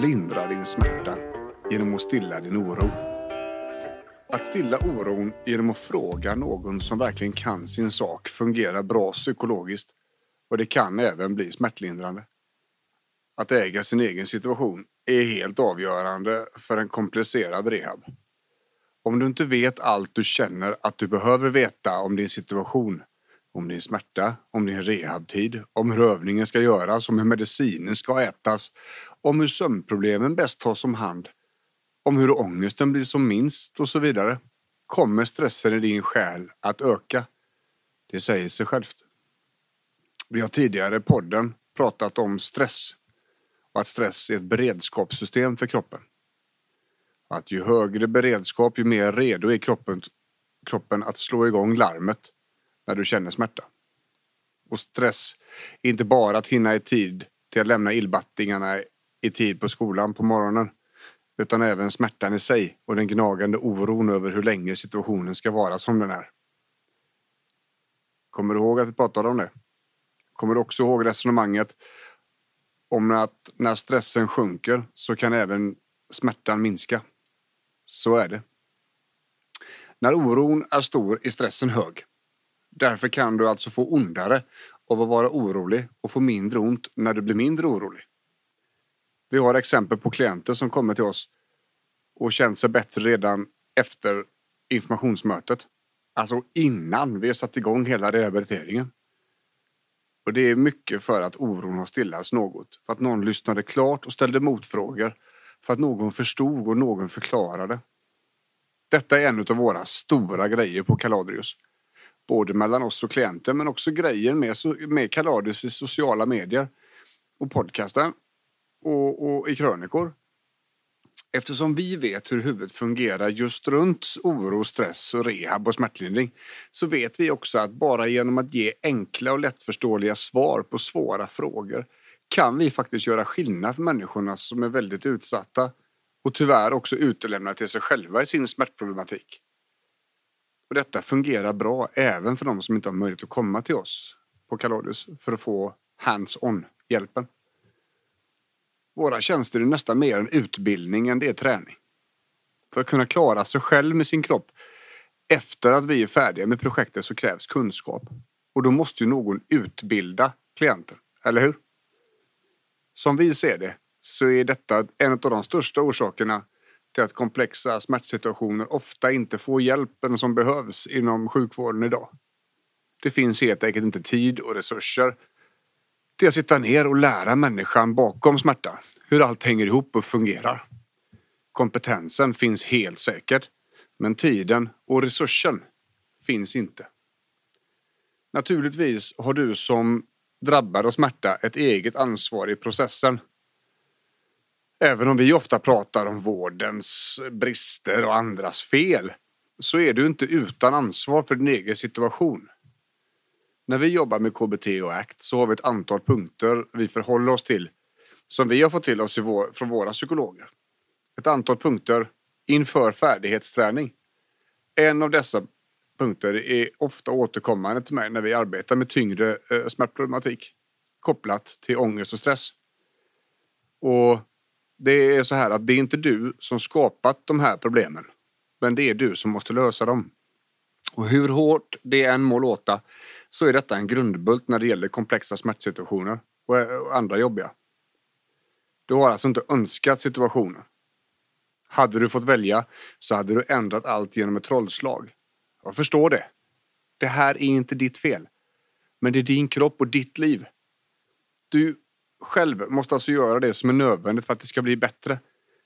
lindra din smärta genom att stilla din oro. Att stilla oron genom att fråga någon som verkligen kan sin sak fungerar bra psykologiskt och det kan även bli smärtlindrande. Att äga sin egen situation är helt avgörande för en komplicerad rehab. Om du inte vet allt du känner att du behöver veta om din situation, om din smärta, om din rehabtid, om hur övningen ska göras, om hur medicinen ska ätas, om hur sömnproblemen bäst tas om hand, om hur ångesten blir som minst och så vidare, kommer stressen i din själ att öka. Det säger sig självt. Vi har tidigare i podden pratat om stress och att stress är ett beredskapssystem för kroppen. Att ju högre beredskap, ju mer redo är kroppen, kroppen att slå igång larmet när du känner smärta. Och stress är inte bara att hinna i tid till att lämna illbattingarna i tid på skolan på morgonen. Utan även smärtan i sig och den gnagande oron över hur länge situationen ska vara som den är. Kommer du ihåg att vi pratade om det? Kommer du också ihåg resonemanget om att när stressen sjunker så kan även smärtan minska? Så är det. När oron är stor är stressen hög. Därför kan du alltså få ondare av att vara orolig och få mindre ont när du blir mindre orolig. Vi har exempel på klienter som kommer till oss och känt sig bättre redan efter informationsmötet. Alltså innan vi har satt igång hela rehabiliteringen. Och det är mycket för att oron har stillats något. För att någon lyssnade klart och ställde motfrågor. För att någon förstod och någon förklarade. Detta är en av våra stora grejer på Kaladrius. Både mellan oss och klienten, men också grejer med, med Kaladis i sociala medier och podcasten och, och i krönikor. Eftersom vi vet hur huvudet fungerar just runt oro, stress och rehab och smärtlindring så vet vi också att bara genom att ge enkla och lättförståeliga svar på svåra frågor kan vi faktiskt göra skillnad för människorna som är väldigt utsatta och tyvärr också utelämnade till sig själva i sin smärtproblematik. Och detta fungerar bra även för de som inte har möjlighet att komma till oss på Kaladius för att få hands-on hjälpen. Våra tjänster är nästan mer en utbildning än det är träning. För att kunna klara sig själv med sin kropp efter att vi är färdiga med projektet så krävs kunskap. Och då måste ju någon utbilda klienten, eller hur? Som vi ser det så är detta en av de största orsakerna till att komplexa smärtsituationer ofta inte får hjälpen som behövs inom sjukvården idag. Det finns helt enkelt inte tid och resurser till att sitta ner och lära människan bakom smärta hur allt hänger ihop och fungerar. Kompetensen finns helt säkert, men tiden och resursen finns inte. Naturligtvis har du som drabbad av smärta ett eget ansvar i processen. Även om vi ofta pratar om vårdens brister och andras fel så är du inte utan ansvar för din egen situation. När vi jobbar med KBT och ACT så har vi ett antal punkter vi förhåller oss till som vi har fått till oss vår, från våra psykologer. Ett antal punkter inför färdighetsträning. En av dessa punkter är ofta återkommande till mig när vi arbetar med tyngre eh, smärtproblematik kopplat till ångest och stress. Och det är så här att det är inte du som skapat de här problemen. Men det är du som måste lösa dem. Och hur hårt det än må låta så är detta en grundbult när det gäller komplexa smärtsituationer och andra jobbiga. Du har alltså inte önskat situationen. Hade du fått välja så hade du ändrat allt genom ett trollslag. Jag förstår det. Det här är inte ditt fel. Men det är din kropp och ditt liv. Du själv måste alltså göra det som är nödvändigt för att det ska bli bättre.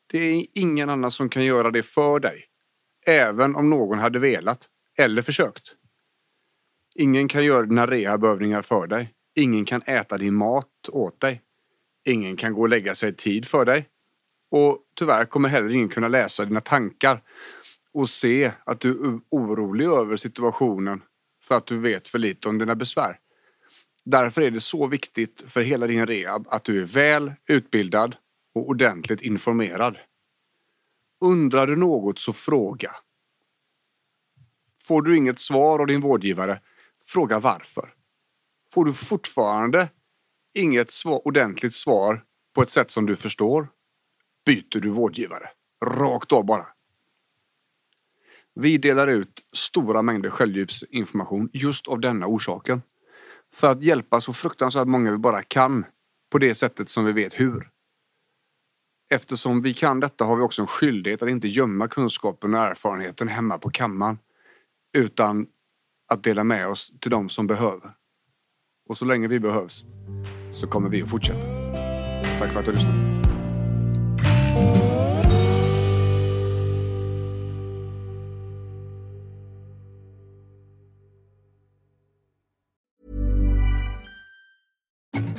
Det är ingen annan som kan göra det för dig. Även om någon hade velat eller försökt. Ingen kan göra dina rehabövningar för dig. Ingen kan äta din mat åt dig. Ingen kan gå och lägga sig i tid för dig. Och tyvärr kommer heller ingen kunna läsa dina tankar och se att du är orolig över situationen för att du vet för lite om dina besvär. Därför är det så viktigt för hela din rehab att du är väl utbildad och ordentligt informerad. Undrar du något så fråga. Får du inget svar av din vårdgivare, fråga varför. Får du fortfarande inget svar, ordentligt svar på ett sätt som du förstår, byter du vårdgivare. Rakt av bara. Vi delar ut stora mängder självhjälpsinformation just av denna orsaken. För att hjälpa så fruktansvärt många vi bara kan på det sättet som vi vet hur. Eftersom vi kan detta har vi också en skyldighet att inte gömma kunskapen och erfarenheten hemma på kammaren. Utan att dela med oss till de som behöver. Och så länge vi behövs så kommer vi att fortsätta. Tack för att du lyssnade.